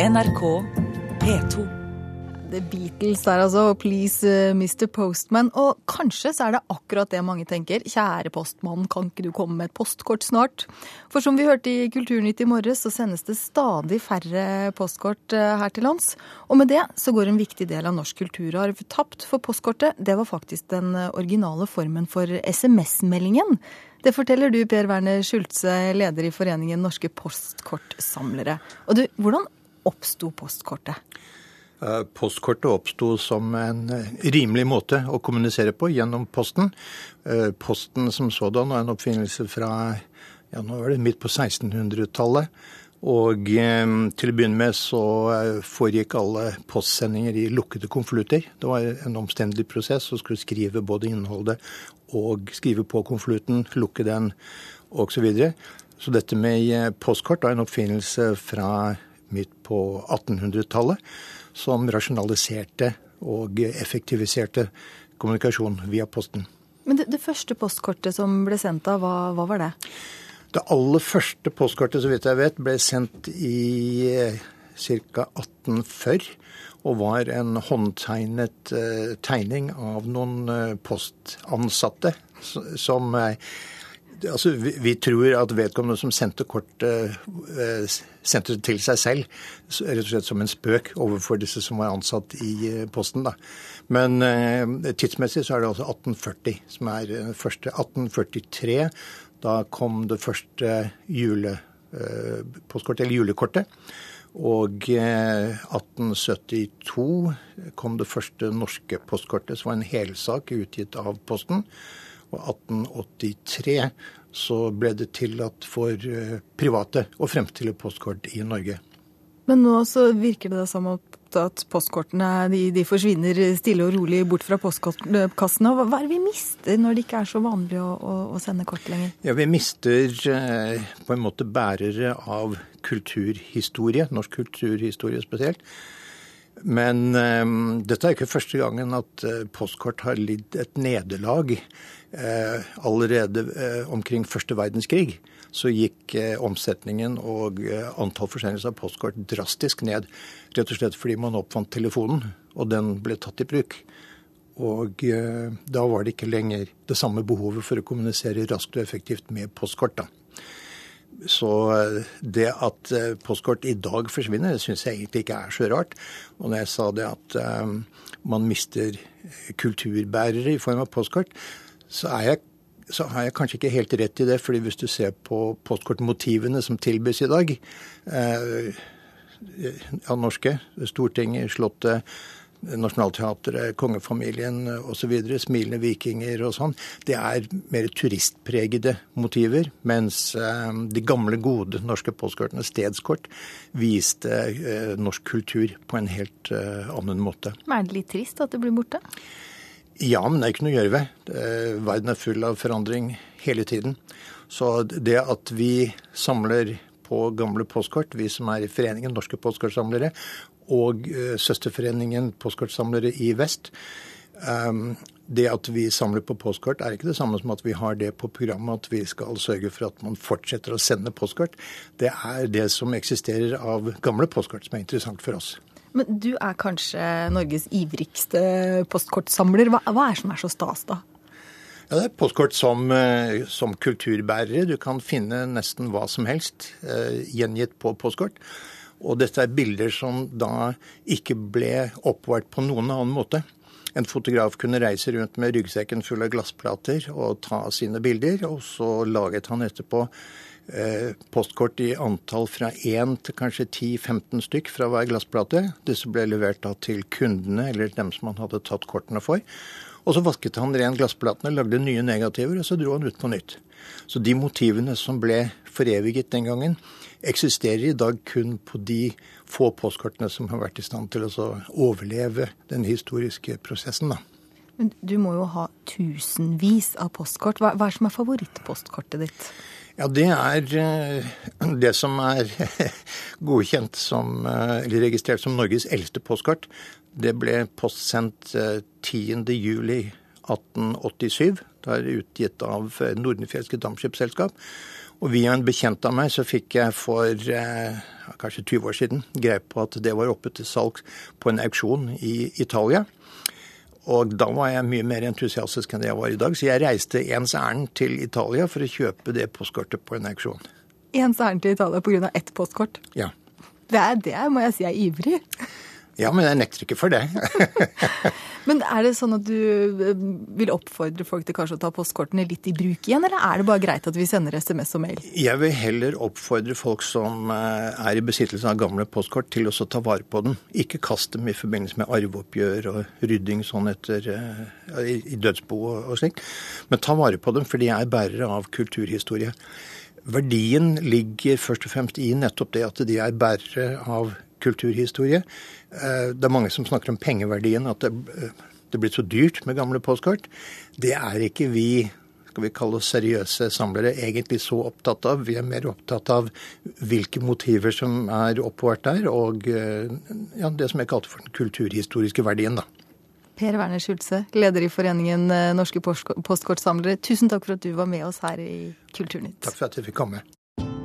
NRK P2. The Beatles der altså, Please uh, Mr. Postman. Og kanskje så er det akkurat det mange tenker. Kjære postmann, kan ikke du komme med et postkort snart? For som vi hørte i Kulturnytt i morges, så sendes det stadig færre postkort uh, her til lands. Og med det så går en viktig del av norsk kulturarv tapt, for postkortet det var faktisk den uh, originale formen for SMS-meldingen. Det forteller du, Per Werner Schultze, leder i Foreningen norske postkortsamlere. Og du, hvordan oppsto postkortet? Eh, postkortet oppsto som en eh, rimelig måte å kommunisere på gjennom Posten. Eh, Posten som sådan var en oppfinnelse fra ja, nå var det midt på 1600-tallet. Og til å begynne med så foregikk alle postsendinger i lukkede konvolutter. Det var en omstendelig prosess å skulle skrive både innholdet og skrive på konvolutten, lukke den osv. Så, videre. så dette med postkort er en oppfinnelse fra midt på 1800-tallet som rasjonaliserte og effektiviserte kommunikasjon via posten. Men det, det første postkortet som ble sendt av, hva, hva, var det? Det aller første postkortet, så vidt jeg vet, ble sendt i eh, ca. 1840. Og var en håndtegnet uh, tegning av noen uh, postansatte som altså, vi, vi, tror at vedkommende som sendte kortet, eh, sendte det til seg selv, rett og slett som en spøk overfor disse som var ansatt i eh, Posten. Da. Men eh, tidsmessig så er det altså 1840 som er den første. 1843, da kom det første jule, eh, eller julekortet. Og 1872 eh, kom det første norske postkortet, som var en helsak utgitt av Posten. Og 1883 så ble det tillatt for eh, private å fremstille postkort i Norge. Men nå så virker det som at postkortene de, de forsvinner stille og rolig bort fra postkassene. Hva er det vi mister når det ikke er så vanlig å, å, å sende kort lenger? Ja, Vi mister eh, på en måte bærere av kulturhistorie, norsk kulturhistorie spesielt. Men um, dette er ikke første gangen at uh, postkort har lidd et nederlag. Uh, allerede uh, omkring første verdenskrig så gikk omsetningen og antall forsendelser av postkort drastisk ned. Rett og slett fordi man oppfant telefonen, og den ble tatt i bruk. Og da var det ikke lenger det samme behovet for å kommunisere raskt og effektivt med postkort. da. Så eh, det at eh, postkort i dag forsvinner, det syns jeg egentlig ikke er så rart. Og når jeg sa det at um, man mister kulturbærere i form av postkort, så, jeg, så har jeg kanskje ikke helt rett i det. fordi hvis du ser på postkortmotivene som tilbys i dag, eh, av norske, Stortinget, Slottet, Nationaltheatret, kongefamilien osv., smilende vikinger og sånn, det er mer turistpregede motiver. Mens eh, de gamle, gode norske postkortene, stedskort, viste eh, norsk kultur på en helt eh, annen måte. Men er det litt trist at det blir borte? Ja, men det er ikke noe å gjøre ved. Verden er full av forandring hele tiden. Så det at vi samler på gamle postkort, vi som er i foreningen Norske Postkortsamlere, og eh, Søsterforeningen postkortsamlere i vest. Um, det at vi samler på postkort er ikke det samme som at vi har det på programmet at vi skal sørge for at man fortsetter å sende postkort. Det er det som eksisterer av gamle postkort som er interessant for oss. Men du er kanskje Norges ivrigste postkortsamler. Hva, hva er det som er så stas, da? Ja, Det er postkort som, eh, som, kulturbærere. Du kan finne nesten hva som helst eh, gjengitt på postkort. Og dette er bilder som da ikke ble oppvart på noen annen måte. En fotograf kunne reise rundt med ryggsekken full av glassplater og ta sine bilder, og så laget han etterpå eh, postkort i antall fra 1 til kanskje 10-15 stykk fra hver glassplate. Disse ble levert da til kundene eller dem som han hadde tatt kortene for. Og så vasket han ren glassplatene, lagde nye negativer, og så dro han ut på nytt. Så de motivene som ble foreviget den gangen, eksisterer i dag kun på de få postkortene som har vært i stand til å overleve den historiske prosessen. da. Men du må jo ha tusenvis av postkort. Hva, hva er som er favorittpostkortet ditt? Ja, Det er eh, det som er godkjent som, eh, eller registrert som Norges eldste postkort. Det ble postsendt 10.07.1887. Det er utgitt av Nordenfjelske Dampskipsselskap. Og via en bekjent av meg så fikk jeg for eh, kanskje 20 år siden greie på at det var oppe til salg på en auksjon i Italia. Og da var jeg mye mer entusiastisk enn det jeg var i dag, så jeg reiste ens ærend til Italia for å kjøpe det postkortet på en auksjon. Ens ærend til Italia pga. ett postkort? Ja. Det, er, det må jeg si er ivrig. Ja, men jeg nekter ikke for det. men er det sånn at du eh, vil oppfordre folk til kanskje å ta postkortene litt i bruk igjen, eller er det bare greit at vi sender SMS og mail? Jeg vil heller oppfordre folk som eh, er i besittelse av gamle postkort, til å ta vare på dem. Ikke kast dem i forbindelse med arveoppgjør og rydding sånn etter eh, i dødsbo og slikt. Men ta vare på dem, for de er bærere av kulturhistorie. Verdien ligger først og fremst i nettopp det at de er bærere av kulturhistorie. Eh, det er mange som snakker om pengeverdien, at det, eh, det blir så dyrt med gamle postkort. Det er ikke vi skal vi kalle oss seriøse samlere, egentlig så opptatt av. Vi er mer opptatt av hvilke motiver som er oppbevart der, og eh, ja, det som jeg kalte for den kulturhistoriske verdien, da. Per Werner Schulze, leder i Foreningen norske postkortsamlere. Tusen takk for at du var med oss her i Kulturnytt. Takk for at jeg fikk komme.